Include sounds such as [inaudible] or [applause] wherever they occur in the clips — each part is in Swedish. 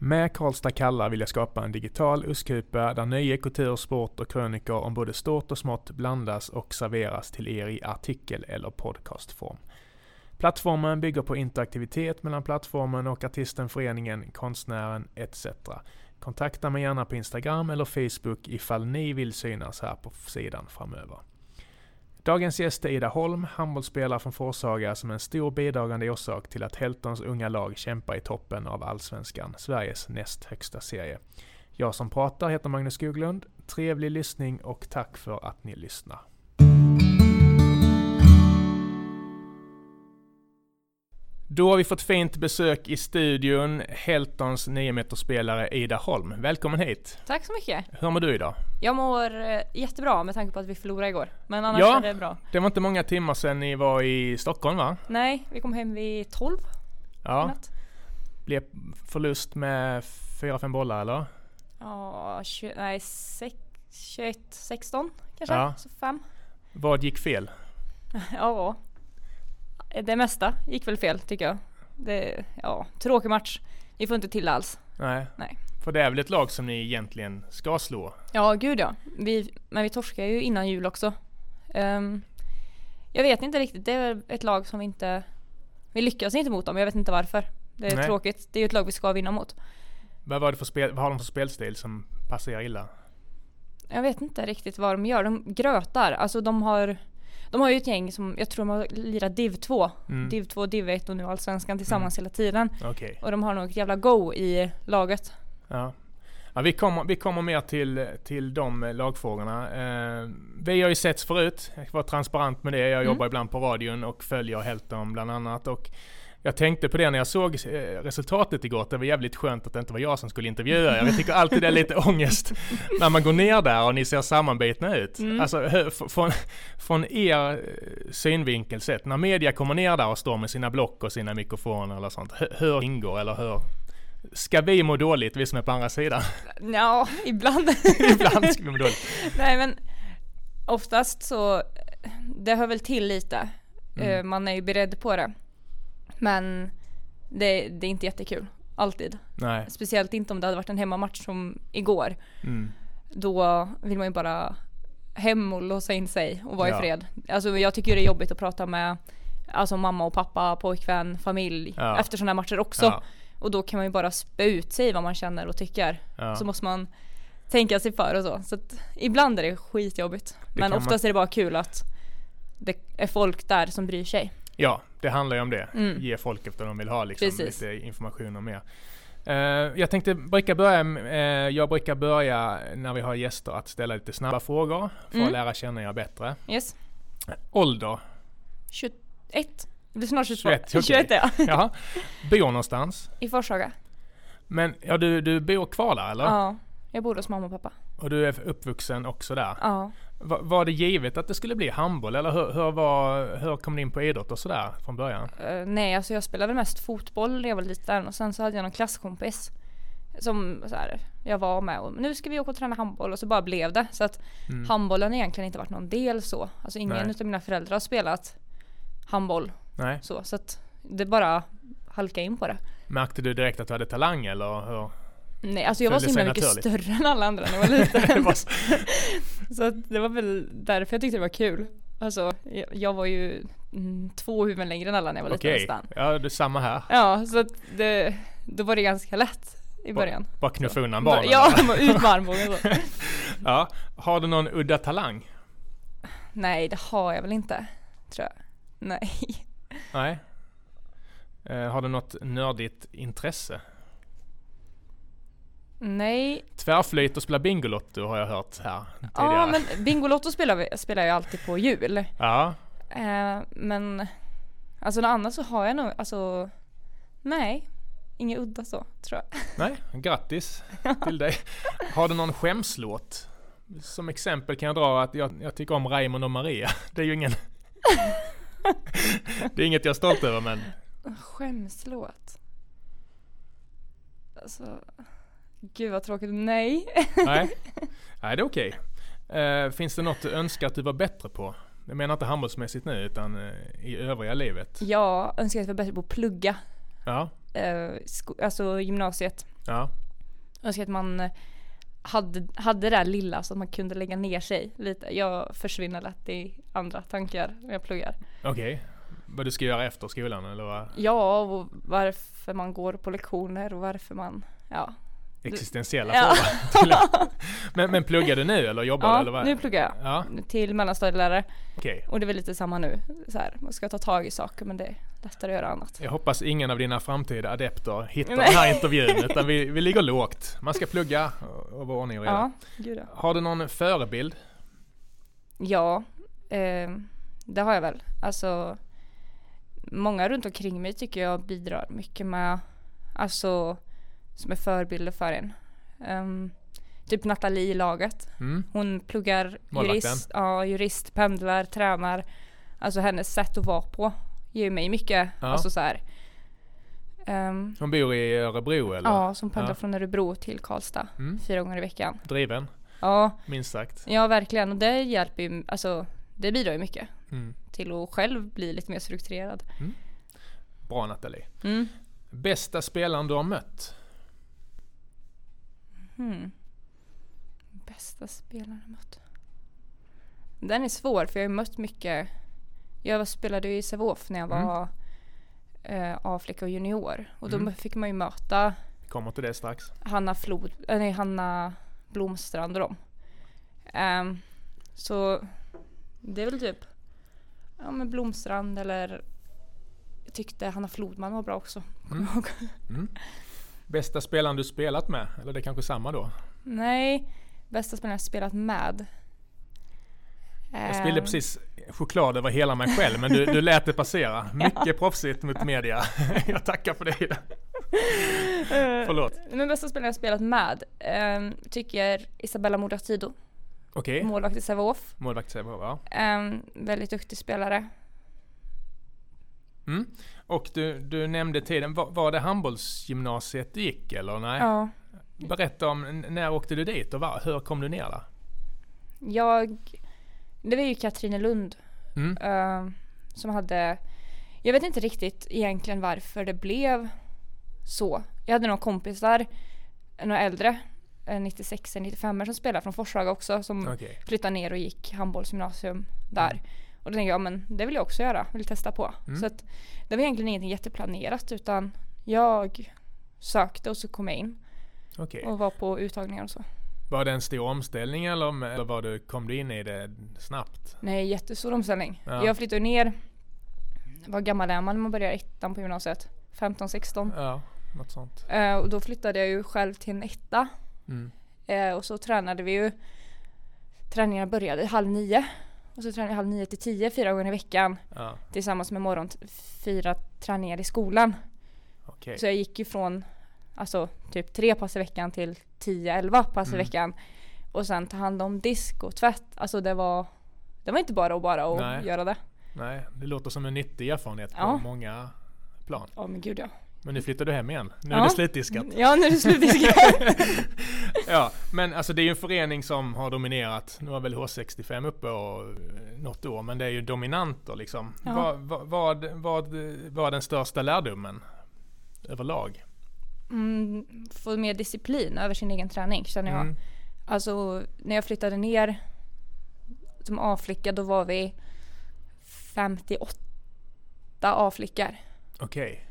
Med Karlstad kallar vill jag skapa en digital USK-kupa där nöje, kultur, sport och krönikor om både stort och smått blandas och serveras till er i artikel eller podcastform. Plattformen bygger på interaktivitet mellan plattformen och artisten, föreningen, konstnären etc. Kontakta mig gärna på Instagram eller Facebook ifall ni vill synas här på sidan framöver. Dagens gäst är Ida Holm, handbollsspelare från Forshaga som är en stor bidragande orsak till att Heltons unga lag kämpar i toppen av Allsvenskan, Sveriges näst högsta serie. Jag som pratar heter Magnus Skoglund. Trevlig lyssning och tack för att ni lyssnar. Då har vi fått fint besök i studion, Heltons 9-metersspelare Ida Holm. Välkommen hit! Tack så mycket! Hur mår du idag? Jag mår eh, jättebra med tanke på att vi förlorade igår. Men annars Ja. är det bra. Det var inte många timmar sedan ni var i Stockholm va? Nej, vi kom hem vid 12 i Ja. Blev förlust med 4-5 bollar eller? Ja, 20, nej, sex, 21, 16 kanske? Ja. Så fem. Vad gick fel? [laughs] Ja. Det mesta gick väl fel tycker jag. Det, ja, tråkig match. Vi får inte till alls. Nej. Nej. För det är väl ett lag som ni egentligen ska slå? Ja, gud ja. Vi, men vi torskade ju innan jul också. Ehm, jag vet inte riktigt. Det är ett lag som vi inte... Vi lyckas inte mot dem. Jag vet inte varför. Det är Nej. tråkigt. Det är ju ett lag vi ska vinna mot. Vad, var det för spel, vad har de för spelstil som passar er illa? Jag vet inte riktigt vad de gör. De grötar. Alltså de har... De har ju ett gäng som, jag tror de har lirat Div 2. Mm. Div 2, Div 1 och nu Allsvenskan tillsammans hela tiden. Okej. Och de har nog ett jävla go i laget. Ja. Ja, vi, kommer, vi kommer mer till, till de lagfrågorna. Eh, vi har ju setts förut, jag vara transparent med det. Jag Mm. jobbar ibland på radion och följer Helton bland annat. Och jag tänkte på det när jag såg eh, resultatet igår, att det var jävligt skönt att det inte var jag som skulle intervjua er. Jag tycker alltid det är lite [laughs] ångest när man går ner där och ni ser sammanbitna ut. Mm. Alltså från, från er eh, synvinkel sett, när media kommer ner där och står med sina block och sina mikrofoner eller sånt, hur ingår eller hur? Ska vi må dåligt, vi som är på andra sidan? [laughs] Ja, ibland. [laughs] Ibland ska vi må dåligt. Nej men oftast så, det hör väl till lite. Mm. Eh, Man är ju beredd på det. Men det, det är inte jättekul. Alltid. Nej. Speciellt inte om det hade varit en hemmamatch som igår. Mm. Då vill man ju bara hem och låsa in sig och vara Ja. i fred. Alltså jag tycker det är jobbigt att prata med alltså mamma och pappa, pojkvän, familj Ja. efter sådana här matcher också. Ja. Och då kan man ju bara spä ut sig vad man känner och tycker. Ja. Så måste man tänka sig för och så. Så att ibland är det skitjobbigt. Men kan oftast är det bara kul att det är folk där som bryr sig. ja, det handlar ju om det. Mm. Ge folk efter de vill ha liksom, Precis. lite information om mer. Eh, jag tänkte brukar börja, eh, jag brukar börja när vi har gäster att ställa lite snabba frågor för att Mm. lära känna er bättre. Yes. Ålder? 21. Det blir snart 22. 21, okej. 21 ja. [laughs] Jaha. Bor någonstans? I Forshaga. Men ja, du, du bor kvar där eller? Ja. Jag bor hos mamma och pappa. Och du är uppvuxen också där? Ja. Va, var det givet att det skulle bli handboll eller hur, hur, var, hur kom du in på idrott och sådär från början? Eh, nej, alltså jag spelade mest fotboll när jag var liten och sen så hade jag någon klasskompis som så här, jag var med och nu ska vi åka och träna handboll och så bara blev det. Så att Mm. handbollen har egentligen inte varit någon del så. Alltså ingen Nej. utav mina föräldrar har spelat handboll Nej. så. Så att det bara halka in på det. Märkte du direkt att du hade talang eller hur? Nej, alltså jag var så himla mycket naturligt. större än alla andra när jag var [laughs] liten. var så, så det var väl därför jag tyckte det var kul. Alltså jag, jag var ju mm, två huvuden längre än alla när jag var liten Okej, nästan. ja det är samma här. Ja, så att det, då var det ganska lätt i början. Bara knuffa Så. undan barnen. Ja, bara [laughs] ut med armbågen så. [laughs] ja. Har du någon udda talang? Nej, det har jag väl inte. Tror jag. Nej. Nej. Eh, har du något nördigt intresse? Nej. Tvärflyt och spela Bingolotto har jag hört här tidigare. Ja, men Bingolotto spelar, vi, spelar jag alltid på jul. Ja, Eh, men alltså något annat så har jag nog, alltså nej. Inget udda så, tror jag. nej, grattis till dig. Har du någon skämslåt? Som exempel kan jag dra att jag, jag tycker om Raymond och Maria. Det är ju ingen... det är inget jag är stolt över men... Skämslåt. Alltså, gud vad tråkigt. Nej. Nej, nej det är okej. Eh, finns det något du önskar att du var bättre på? Jag menar inte handbollsmässigt nu utan eh, i övriga livet. Jag önskar att jag var bättre på att plugga. Ja, sko- alltså gymnasiet. Ja. Önskar att man hade, hade det där lilla så att man kunde lägga ner sig lite. Jag försvinner lätt i andra tankar när jag pluggar. Okej. Okay. Vad du ska göra efter skolan eller vad? Ja, och varför man går på lektioner och varför man, ja. Existentiella ja. frågor. [laughs] men, men pluggar du nu eller jobbar ja, du? Eller vad? nu pluggar jag. Ja. Till mellanstadielärare. Okay. Och det är väl lite samma nu. Så här, man ska ta tag i saker men det lättare att göra annat. Jag hoppas ingen av dina framtida adepter hittar den här intervjun utan vi, vi ligger lågt. Man ska plugga och vara ordning och reda. Ja, gud ja. Har du någon förebild? Ja, eh, det har jag väl. Alltså många runt omkring mig tycker jag bidrar mycket med, alltså som är förebilder för en. Um, typ Nathalie i laget. Mm. Hon pluggar jurist, ja, jurist, pendlar, tränar. Alltså hennes sätt att vara på ger mig mycket. Ja. Alltså så här, um, hon bor i Örebro eller? Ja, som pendlar ja. från Örebro till Karlstad mm. fyra gånger i veckan. Driven? Ja. Minst sagt. Ja, verkligen. Och det hjälper ju, alltså det bidrar ju mycket mm. till att själv bli lite mer strukturerad. Mm. Bra Nathalie. Mm. Bästa spelaren du har mött? Hmm. Bästa spelaren jag mött? Den är svår för jag har mött mycket. Jag spelade i Sävehof när jag mm. var mm. eh, A-flicka och junior. Och då mm. fick man ju möta Kommer till det strax. Hanna Flod, äh, nej Hanna Blomstrand och dem. Um, så det är väl typ ja men Blomstrand eller jag tyckte Hanna Flodman var bra också. Mm. [laughs] mm. Bästa spelaren du spelat med? Eller det är kanske samma då? Nej, bästa spelaren jag spelat med. Jag spillde ehm. precis choklad över hela mig själv men du, du lät det passera. [laughs] Mycket ja. proffsigt mot media. [laughs] jag tackar för det. [laughs] Förlåt. Men bästa spelaren jag spelat med um, tycker Isabella Moratido. Okej. Okay. Målvakt i Sävehof. Målvakt i Sävehof, ja. Um, väldigt duktig spelare. Mm. Och du, du nämnde tiden, var, var det handbollsgymnasiet du gick eller nej? Ja. Berätta om, när åkte du dit och var, hur kom du ner där? Jag, det var ju Katrinelund mm. uh, som hade, jag vet inte riktigt egentligen varför det blev så. Jag hade några kompisar, några äldre, 96 95 som spelade från Forshaga också som okay. flyttade ner och gick handbollsgymnasium där. Mm. Och då tänkte jag, men det vill jag också göra, vill testa på. Mm. Så att det var egentligen ingenting jätteplanerat utan jag sökte och så kom jag in. Okay. Och var på uttagningar och så. Var det en stor omställning eller, eller var du, kom du in i det snabbt? Nej, jättestor omställning. Ja. Jag flyttade ner, vad gammal är man när man börjar ettan på gymnasiet? 15-16? Ja, något sånt. Uh, och då flyttade jag ju själv till en etta. Mm. Uh, och så tränade vi ju, träningarna började halv nio. Och så tränar jag halv nio till tio fyra gånger i veckan. Ja. Tillsammans med morgon fyra träningar i skolan. Okay. Så jag gick ju från alltså typ tre pass i veckan till 10-11 pass mm. i veckan. Och sen ta hand om disk och tvätt. Alltså det var, det var inte bara att bara att Nej. göra det. Nej, det låter som en nyttig erfarenhet på ja. många plan. Ja men gud ja. Men nu flyttar du hem igen. Nu ja. är det slutdiskat. Ja, nu är det slutdiskat. [laughs] ja, men alltså det är ju en förening som har dominerat. Nu har väl H65 uppe och eh, något år, men det är ju dominanter liksom. Ja. Vad, vad, vad, vad den största lärdomen överlag? Mm, få mer disciplin över sin egen träning känner jag. Mm. Alltså när jag flyttade ner som A-flicka då var vi 58 A-flickor. Okej.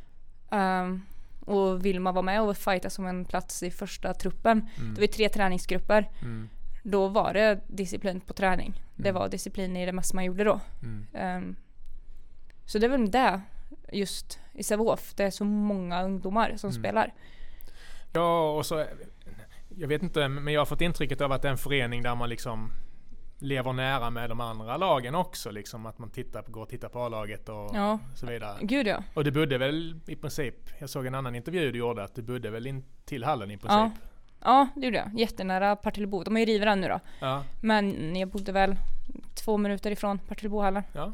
Okay. Um, och vill man vara med och fighta som en plats i första truppen, mm. det var tre träningsgrupper. Mm. Då var det disciplin på träning. Mm. Det var disciplin i det mesta man gjorde då. Um, så det är väl det just i Sävehof. Det är så många ungdomar som mm. spelar. Ja, och så jag vet inte, men jag har fått intrycket av att det är en förening där man liksom lever nära med de andra lagen också. Liksom att man tittar, går och tittar på A-laget och ja. så vidare. Gud ja. Och du bodde väl i princip, jag såg en annan intervju du gjorde, att du bodde väl in till hallen i princip? Ja, ja det gjorde jag. Jättenära Partillebo. De är ju river den nu då. Ja. Men jag bodde väl två minuter ifrån Partillebohallen. Ja.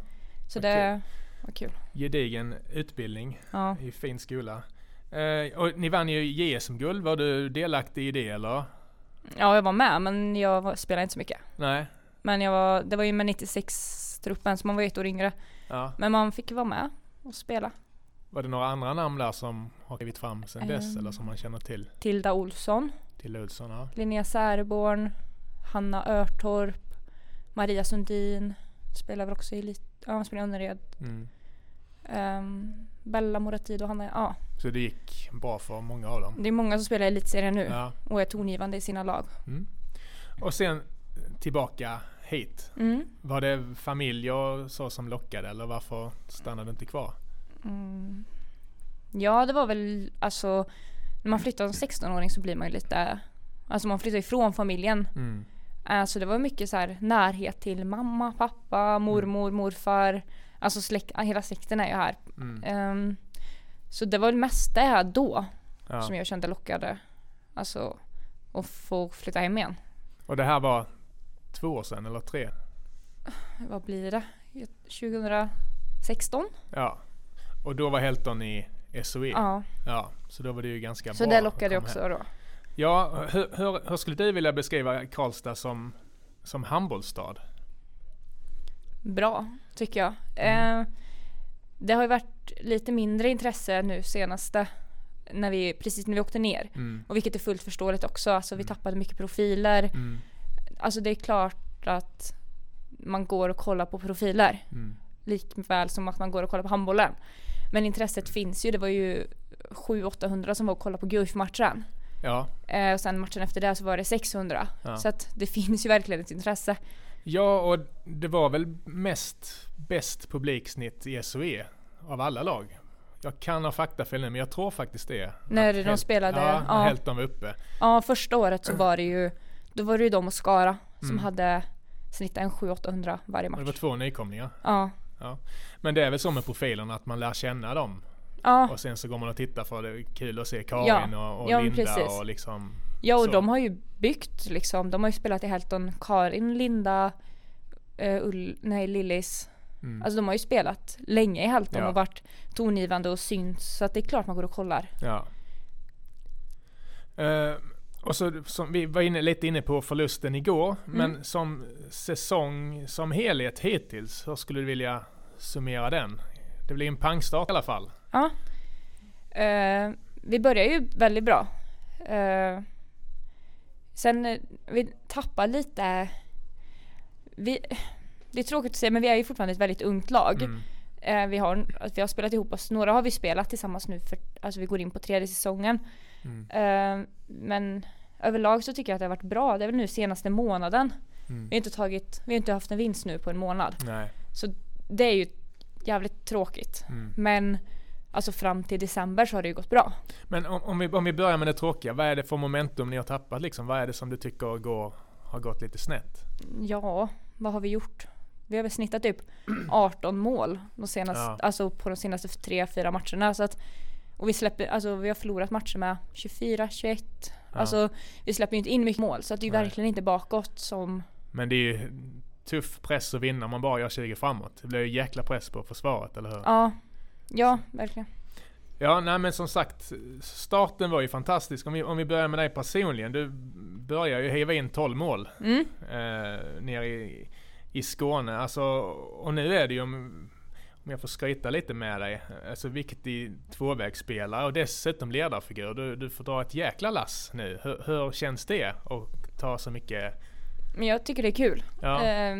Så okay. det var kul. Gedigen utbildning ja. i fin skola. Eh, och ni vann ju JSM-guld. Var du delaktig i det eller? Ja, jag var med men jag spelade inte så mycket. Nej. Men jag var, det var ju med 96-truppen så man var ett år yngre. Ja. Men man fick vara med och spela. Var det några andra namn där som har klivit fram sedan dess eller som man känner till? Tilda Olsson. Tilda Olsson, ja. Linnea Särborn. Hanna Örtorp. Maria Sundin. Spelar väl också i elit. Ja, hon spelar i Önnered. Mm. Um, Bella Moratido, Hanna, ja. Så det gick bra för många av dem? Det är många som spelar i elitserien nu ja. och är tongivande i sina lag. Mm. Och sen tillbaka hit. Mm. Var det familj och så som lockade eller varför stannade du inte kvar? Mm. Ja, det var väl alltså när man flyttar som 16-åring så blir man ju lite, alltså man flyttar ifrån familjen. Mm. Alltså det var mycket så här närhet till mamma, pappa, mormor, mm. morfar. Alltså släkt, hela släkten är ju här. Mm. Um, så det var väl mest det då ja. som jag kände lockade. Alltså att få flytta hem igen. Och det här var två år sedan eller tre? Vad blir det? 2016? Ja. Och då var Helton i SOE? Ja. Ja, så då var det ju ganska så bra. Så det lockade också hem. då? Ja, hur, hur, hur, skulle du vilja beskriva Karlstad som, som handbollsstad? Bra, tycker jag. Mm. Eh, det har ju varit lite mindre intresse nu senaste när vi, precis när vi åkte ner. Mm. Och vilket är fullt förståeligt också. Alltså vi mm. tappade mycket profiler. Mm. Alltså det är klart att man går och kollar på profiler. Mm. Likväl som att man går och kollar på handbollen. Men intresset finns ju. Det var ju 700-800 som var och kollade på Guif-matchen. Ja. Eh, och sen matchen efter det så var det 600. Ja. Så att det [laughs] finns ju verkligen ett intresse. Ja, och det var väl mest bäst publiksnitt i SOE av alla lag. Jag kan ha faktafel nu men jag tror faktiskt det. När de helt, spelade? Ja, ja. Helton var uppe. Ja, första året så var det ju Då var det ju de och Skara som mm. hade snittat en 700-800 varje match. Det var två nykomlingar. Ja. ja. Men det är väl så med profilerna att man lär känna dem. Ja. Och sen så går man och tittar för det är kul att se Karin ja. och, och ja, Linda precis. och liksom Ja och så. de har ju byggt liksom. De har ju spelat i Helton. Karin, Linda, uh, Ull, nej Lillis. Mm. Alltså de har ju spelat länge i Helton ja. och varit tongivande och synts. Så att det är klart man går och kollar. Ja. Uh, och så som vi var inne, lite inne på förlusten igår. Mm. Men som säsong som helhet hittills, hur skulle du vilja summera den? Det blir en pangstart i alla fall. Ja. Uh, vi börjar ju väldigt bra. Uh, sen vi tappar lite vi, det är tråkigt att säga men vi är ju fortfarande ett väldigt ungt lag. Mm. Eh, vi, har, vi har spelat ihop oss, några har vi spelat tillsammans nu för alltså vi går in på tredje säsongen. Mm. Eh, men överlag så tycker jag att det har varit bra. Det är väl nu senaste månaden. Mm. Vi har inte tagit, vi har inte haft en vinst nu på en månad. Nej. Så det är ju jävligt tråkigt. Mm. Men Alltså fram till december så har det ju gått bra. Men om, om, vi, om vi börjar med det tråkiga, vad är det för momentum ni har tappat liksom? Vad är det som du tycker går, har gått lite snett? Ja, vad har vi gjort? Vi har väl snittat typ [clears throat] 18 mål de senaste, ja. alltså på de senaste 3-4 matcherna. Så att, och vi, släpper, alltså vi har förlorat matcher med 24-21. Ja. Alltså vi släpper ju inte in mycket mål så att det är Nej. verkligen inte bakåt som... Men det är ju tuff press att vinna om man bara gör 20 framåt. Det blir ju jäkla press på försvaret, eller hur? Ja, ja verkligen. Ja, nej men som sagt, starten var ju fantastisk. Om vi, om vi börjar med dig personligen. Du börjar ju hiva in 12 mål mm. eh, nere i, i Skåne. Alltså, och nu är det ju, om, om jag får skryta lite med dig, alltså viktig tvåvägsspelare och dessutom ledarfigur. Du, du får dra ett jäkla lass nu. Hur, hur känns det att ta så mycket? Men jag tycker det är kul. Ja. Eh,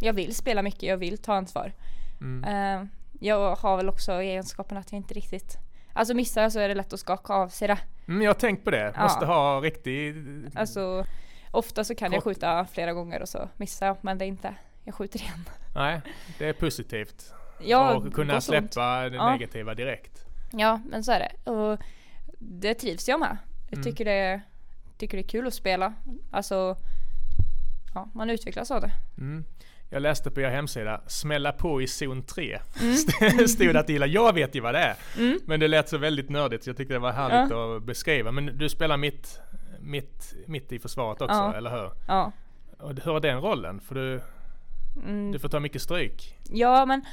jag vill spela mycket, jag vill ta ansvar. Mm. Eh, jag har väl också egenskapen att jag inte riktigt Alltså missar jag så är det lätt att skaka av sig det. Mm, jag har tänkt på det. Måste ha riktig... Alltså ofta så kan Kort. jag skjuta flera gånger och så missar jag men det är inte, jag skjuter igen. Nej, det är positivt. Ja, och kunna släppa det ja. negativa direkt. Ja, men så är det. Och det trivs jag med. Jag mm. tycker, det, tycker det är kul att spela. Alltså, ja, man utvecklas av det. Mm. Jag läste på er hemsida, smälla på i zon 3. Mm. [laughs] Stod att gilla. Jag vet ju vad det är. Mm. Men det lät så väldigt nördigt så jag tyckte det var härligt ja. att beskriva. Men du spelar mitt, mitt, mitt i försvaret också, ja. eller hur? Ja. Och hur är den rollen? För du, mm. du får ta mycket stryk. Ja, men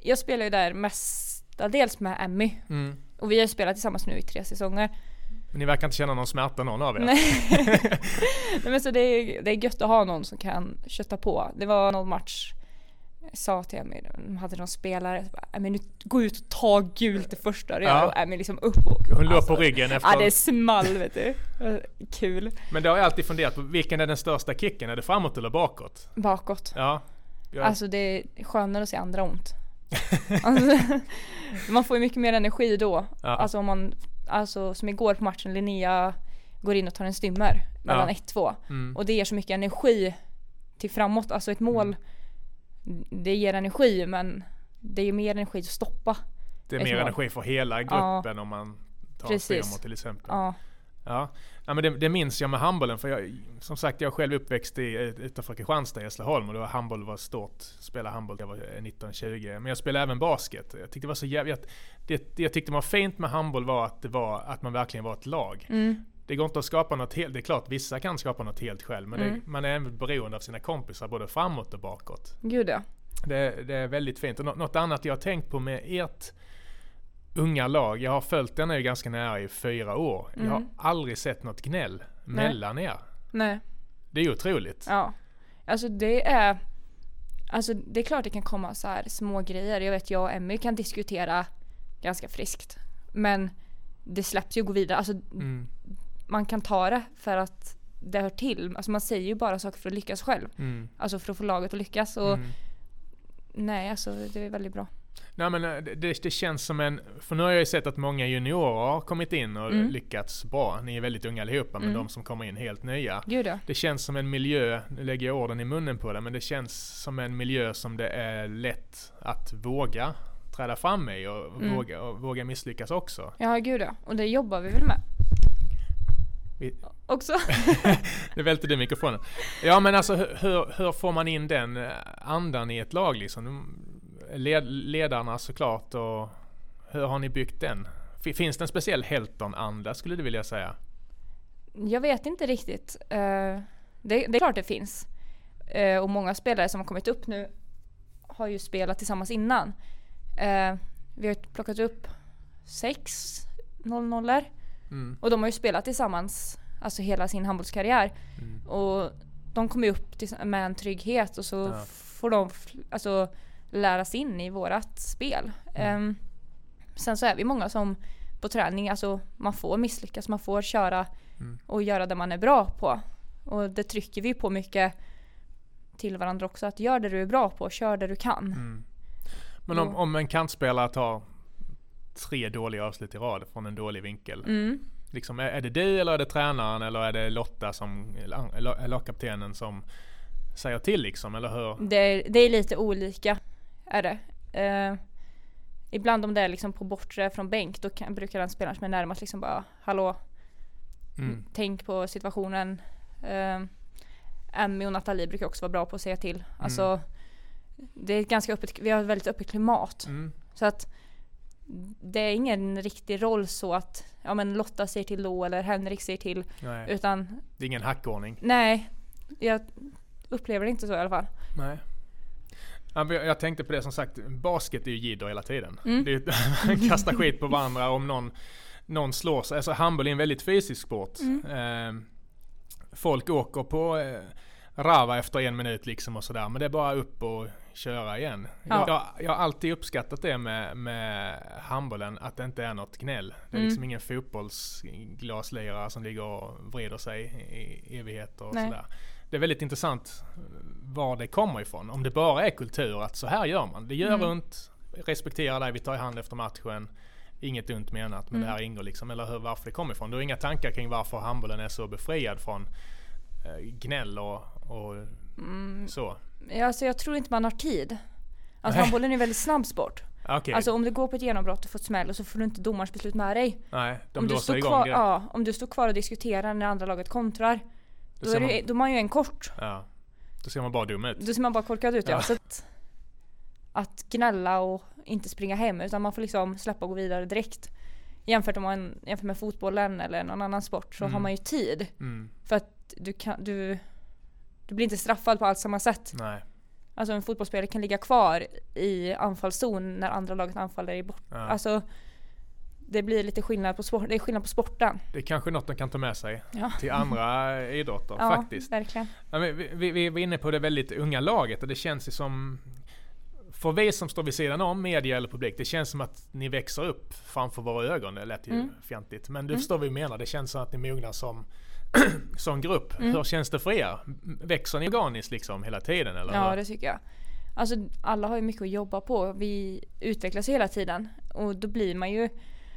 jag spelar ju där mestadels med Emmy. Mm. Och vi har spelat tillsammans nu i tre säsonger. Men ni verkar inte känna någon smärta någon av er. Nej. [laughs] Nej men så det är, det är gött att ha någon som kan kötta på. Det var någon match sa till Emmy, de hade någon spelare, Emmy nu gå ut och ta gult det första du ja. gör och Emmy liksom upp och... Hon alltså, låg på ryggen efter... Ja det small vet du. Kul. Men det har jag alltid funderat på, vilken är den största kicken? Är det framåt eller bakåt? Bakåt. Ja. Jag... Alltså det är skönare att se andra ont. alltså, [laughs] man får ju mycket mer energi då. Ja. Alltså om man, alltså som igår på matchen, Linnea går in och tar en stymmer mellan 1-2. Ja. Mm. Och det ger så mycket energi till framåt. Alltså ett mål mm det ger energi men det är mer energi att stoppa. Det är mer mål. energi för hela gruppen ja. om man tar Precis. framåt till exempel. Ja. Ja, ja men det, det minns jag med handbollen för jag, som sagt jag själv uppväxt i, utanför Kristianstad i Hässleholm och då var handboll var stort. Spelade handboll jag var 19-20. Men jag spelade även basket. Jag tyckte det var så jävligt, det, det jag tyckte var fint med handboll var att det var att man verkligen var ett lag. Mm. Det går inte att skapa något helt, det är klart vissa kan skapa något helt själv men mm. det, man är även beroende av sina kompisar både framåt och bakåt. Gud ja. Det, det är väldigt fint. Och något annat jag har tänkt på med ert unga lag, jag har följt den nu ganska nära i fyra år. Mm. Jag har mm. aldrig sett något gnäll Nej. mellan er. Nej. Det är otroligt. Ja. Alltså det är Alltså det är klart det kan komma så här små grejer. Jag vet jag och Emmy kan diskutera ganska friskt. Men det släpps ju att gå vidare. Alltså mm man kan ta det för att det hör till. Alltså man säger ju bara saker för att lyckas själv. Mm. Alltså för att få laget att lyckas. Och mm. Nej, alltså det är väldigt bra. Nej men eh, det, det, känns som en, för nu har jag ju sett att många juniorer har kommit in och mm. lyckats bra. Ni är väldigt unga allihopa, men mm. de som kommer in helt nya. Gud ja. Det känns som en miljö, nu lägger jag orden i munnen på det, men det känns som en miljö som det är lätt att våga träda fram i och, mm. våga, och våga misslyckas också. Ja, gud ja. Och det jobbar vi väl med. Vi... Också? [laughs] nu välter du mikrofonen. Ja men alltså hur, hur får man in den eh, andan i ett lag liksom? Led, ledarna såklart och hur har ni byggt den? Finns det en speciell Helton-anda skulle du vilja säga? Jag vet inte riktigt. Uh, det, det, är klart det finns. Uh, och många spelare som har kommit upp nu har ju spelat tillsammans innan. Uh, vi har plockat upp sex 0-0 Mm. Och de har ju spelat tillsammans alltså hela sin handbollskarriär. Mm. Och de kommer upp med en trygghet och så ja. får de alltså, lära sig in i vårat spel. Mm. Um, sen så är vi många som på träning, alltså man får misslyckas, man får köra mm. och göra det man är bra på. Och det trycker vi på mycket till varandra också, att gör det du är bra på, kör det du kan. Mm. Men om, om en kantspelare tar tre dåliga avslut i rad från en dålig vinkel. Mm. Liksom, är, det du eller är det tränaren eller är det Lotta som, lagkaptenen som säger till liksom, eller hur? Det är, det är lite olika, är det. Uh, ibland om det är liksom på bortre från bänk, då kan, brukar den spelaren som är närmast liksom bara, hallå, mm. tänk på situationen. Uh, Emmy och Nathalie brukar också vara bra på att säga till. Alltså, mm. det är ganska öppet, vi har ett väldigt öppet klimat. Mm. Så att det är ingen riktig roll så att ja, men Lotta säger till då eller Henrik säger till. Nej. Utan, det är ingen hackordning. Nej, jag upplever det inte så i alla fall. Nej. Jag tänkte på det som sagt, basket är ju jidder hela tiden. Mm. Det är, [laughs] kasta skit på varandra om någon, någon slår sig. Alltså handboll är en väldigt fysisk sport. Mm. Eh, folk åker på eh, rava efter en minut liksom och sådär. Men det är bara upp och köra igen. Ja. Jag, jag, har alltid uppskattat det med, med handbollen, att det inte är något gnäll. Det är mm. liksom ingen fotbollsglaslirare som ligger och vrider sig i evigheter och sådär. Det är väldigt intressant var det kommer ifrån. Om det bara är kultur, att så här gör man. Det gör mm. ont, respektera dig, vi tar i hand efter matchen. Inget ont menat, men mm. det här ingår liksom, eller hur, varför det kommer ifrån. Du har inga tankar kring varför handbollen är så befriad från eh, gnäll och, och mm. så? Ja, alltså jag tror inte man har tid. Alltså handbollen är väldigt snabb sport. Okay. Alltså om du går på ett genombrott och får smäll och så får du inte domarens beslut med dig. Nej, de om du står igång kvar, Ja, om du står kvar och diskuterar när andra laget kontrar. Då, då är, man, det, då man ju en kort. Ja. Då ser man bara dum ut. Då ser man bara korkad ut ja. ja. Så att, att gnälla och inte springa hem utan man får liksom släppa och gå vidare direkt. Jämfört, om man, jämfört med fotbollen eller någon annan sport så mm. har man ju tid. Mm. För att du kan, du du blir inte straffad på allt samma sätt. Nej. Alltså en fotbollsspelare kan ligga kvar i anfallszon när andra laget anfaller är bort. Ja. Alltså det blir lite skillnad på, sport, det är skillnad på sporten. Det är kanske något de kan ta med sig ja. till andra [laughs] idrotter ja, faktiskt. Verkligen. Ja, vi, vi, vi var inne på det väldigt unga laget och det känns ju som för vi som står vid sidan om, media eller publik, det känns som att ni växer upp framför våra ögon. Det lät ju mm. fjantigt. Men du mm. förstår vad vi menar. Det känns som att ni mognar som, [clears throat] som grupp. Mm. Hur känns det för er? Växer ni organiskt liksom hela tiden? Eller ja, det tycker jag. Alltså alla har ju mycket att jobba på. Vi utvecklas hela tiden. Och då blir man ju,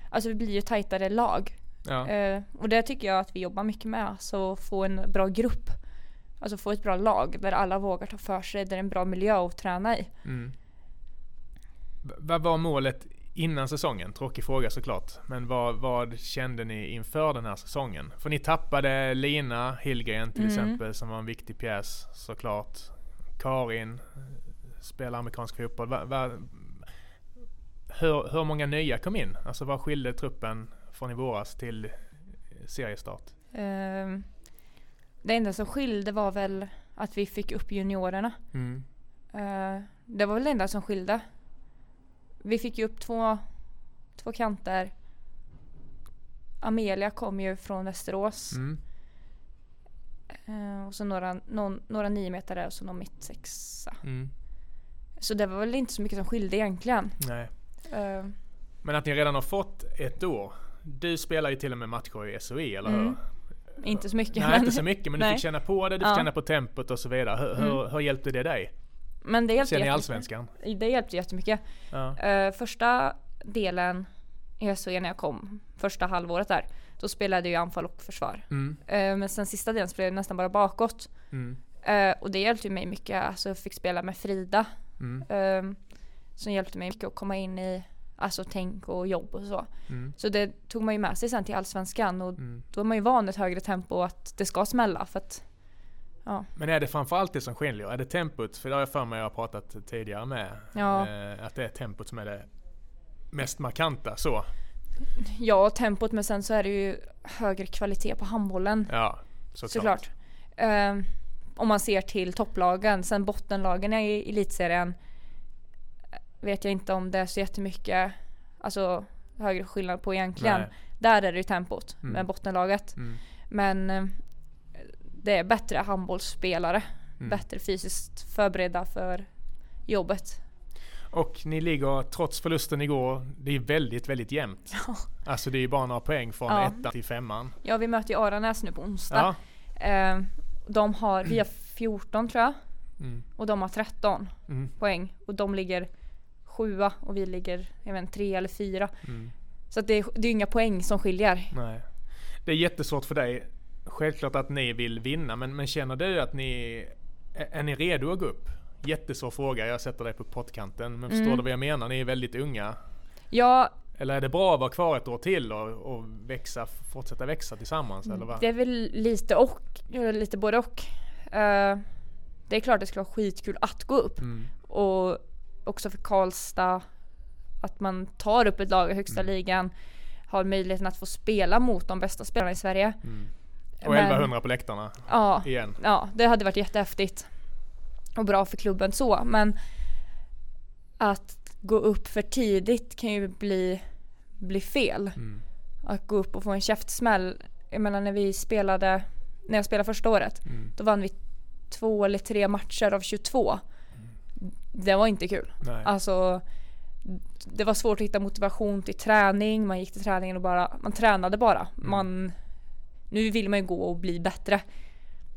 alltså vi blir ju tajtare lag. Ja. Eh, och det tycker jag att vi jobbar mycket med. Så få en bra grupp. Alltså få ett bra lag där alla vågar ta för sig. Där det är en bra miljö att träna i. Mm. Vad var målet innan säsongen? Tråkig fråga såklart. Men vad, vad, kände ni inför den här säsongen? För ni tappade Lina Hillgren till mm. exempel som var en viktig pjäs såklart. Karin spelar amerikansk fotboll. Va, va, hur, hur många nya kom in? Alltså vad skilde truppen från i våras till seriestart? Uh, det enda som skilde var väl att vi fick upp juniorerna. Mm. Uh, det var väl det enda som skilde. Vi fick ju upp två, två kanter. Amelia kom ju från Västerås. Mm. Uh, och så några, någon, några niometare och så någon mittsexa. Mm. Så det var väl inte så mycket som skilde egentligen. Nej. Uh, Men att ni redan har fått ett år. Du spelar ju till och med matcher i SOE, eller mm. hur? Inte så mycket. Nej, men... inte så mycket. Men du fick känna på det, du fick ja. känna på tempot och så vidare. Hur, mm. hur, hur hjälpte det dig? Men det hjälpte Sen i Allsvenskan? Det hjälpte jättemycket. Ja. Uh, första delen i SOE när jag kom, första halvåret där, då spelade jag anfall och försvar. Mm. Uh, men sen sista delen spelade jag nästan bara bakåt. Mm. Uh, och det hjälpte mig mycket. Alltså jag fick spela med Frida Mm. Som hjälpte mig mycket att komma in i alltså tänk och jobb och så. Mm. Så det tog man ju med sig sen till allsvenskan och mm. då är man ju van ett högre tempo att det ska smälla för att Ja. Men är det framförallt det som skiljer? Är det tempot? För det har jag för mig jag har pratat tidigare med. Ja. Eh, att det är tempot som är det mest markanta så. Ja, tempot men sen så är det ju högre kvalitet på handbollen. Ja, såklart. såklart. Eh, om man ser till topplagen. Sen bottenlagen i elitserien vet jag inte om det är så jättemycket alltså, högre skillnad på egentligen. Nej. Där är det ju tempot mm. med bottenlaget. Mm. Men eh, det är bättre handbollsspelare. Mm. Bättre fysiskt förberedda för jobbet. Och ni ligger, trots förlusten igår, det är väldigt, väldigt jämnt. [laughs] Ja. Alltså det är ju bara några poäng från ja. ettan till femman. Ja, vi möter ju Aranäs nu på onsdag. Ja. Eh, de har, vi har [clears throat] 14 tror jag. Mm. Och de har 13 mm. poäng. Och de ligger sjua och vi ligger, jag vet tre eller fyra. Mm. Så att det, är, det är inga poäng som skiljer. Nej. Det är jättesvårt för dig. Självklart att ni vill vinna, men, men känner du att ni är, är ni redo att gå upp? Jättesvår fråga, jag sätter dig på pottkanten. Men förstår mm. du vad jag menar? Ni är väldigt unga. Ja, eller är det bra att vara kvar ett år till och, och växa, fortsätta växa tillsammans? Eller vad? Det är väl lite och, lite både och. Uh, det är klart det skulle vara skitkul att gå upp. Mm. Och också för Karlstad, att man tar upp ett lag i högsta mm. ligan. Har möjligheten att få spela mot de bästa spelarna i Sverige. Mm. Och 1100 på läktarna ja, igen. Ja, det hade varit jättehäftigt. Och bra för klubben så. Men att gå upp för tidigt kan ju bli, bli fel. Mm. Att gå upp och få en käftsmäll. Jag menar när vi spelade, när jag spelade första året, mm. då vann vi två eller tre matcher av 22. Mm. Det var inte kul. Nej. Alltså det var svårt att hitta motivation till träning. Man gick till träningen och bara, man tränade bara. Mm. Man, nu vill man ju gå och bli bättre.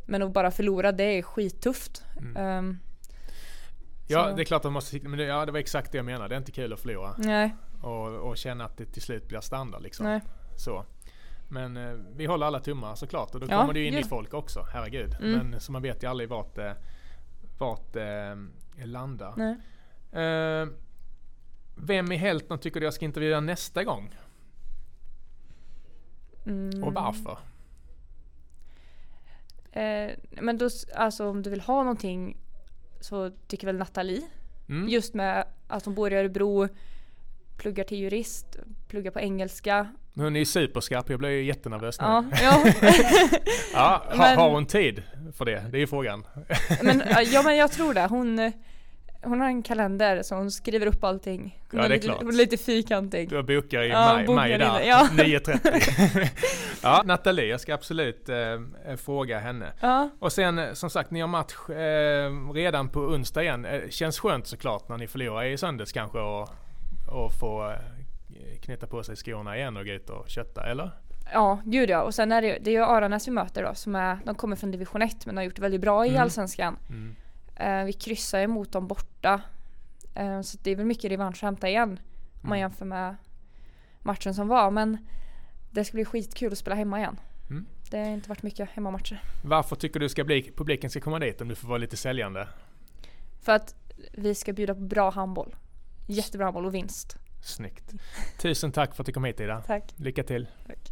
Men att bara förlora det är skittufft. Um, Ja, så. det är klart att man måste men det, ja, det var exakt det jag menade. Det är inte kul att förlora. Nej. Och, och känna att det till slut blir standard liksom. Nej. Så. Men eh, vi håller alla tummar såklart och då ja, kommer det ju in just. i folk också, herregud. Mm. Men så man vet ju aldrig vart, eh, vart eh, landar. Nej. Eh, vem i Helton tycker du jag ska intervjua nästa gång? Mm. Och varför? Eh, men då, alltså om du vill ha någonting så tycker väl Nathalie. Mm. Just med att hon bor i Örebro, pluggar till jurist, pluggar på engelska. Hon är superskarp, jag blir ju jättenervös nu. Ja, ja. [laughs] ja har, har hon tid för det? Det är frågan. [laughs] men, ja men jag tror det. Hon, hon har en kalender så hon skriver upp allting. Hon ja, är det är lite, klart. Hon är lite fyrkantig. Du bokar i Ja, maj, bokar maj där, ja. [laughs] 9.30. [laughs] ja, Nathalie, jag ska absolut eh, fråga henne. Ja, Och sen som sagt, ni har match eh, redan på onsdag igen. Eh, känns skönt såklart när ni förlorar i söndags kanske och, och få eh, knyta på sig skorna igen och gå ut och kötta, eller? Ja gud ja. Och sen är det, det är ju Aranäs vi möter då som är, de kommer från division 1 men har gjort det väldigt bra i Mm. Allsvenskan. Mm. Eh, vi kryssar ju mot dem borta. Eh, så det är väl mycket revansch att hämta igen. Om man Mm. jämför med matchen som var. Men det ska bli skitkul att spela hemma igen. Mm. Det har inte varit mycket hemmamatcher. Varför tycker du ska bli, publiken ska komma dit om du får vara lite säljande? För att vi ska bjuda på bra handboll. Jättebra handboll och vinst. Snyggt. Tusen tack för att du kom hit Ida. Tack. Lycka till. Tack.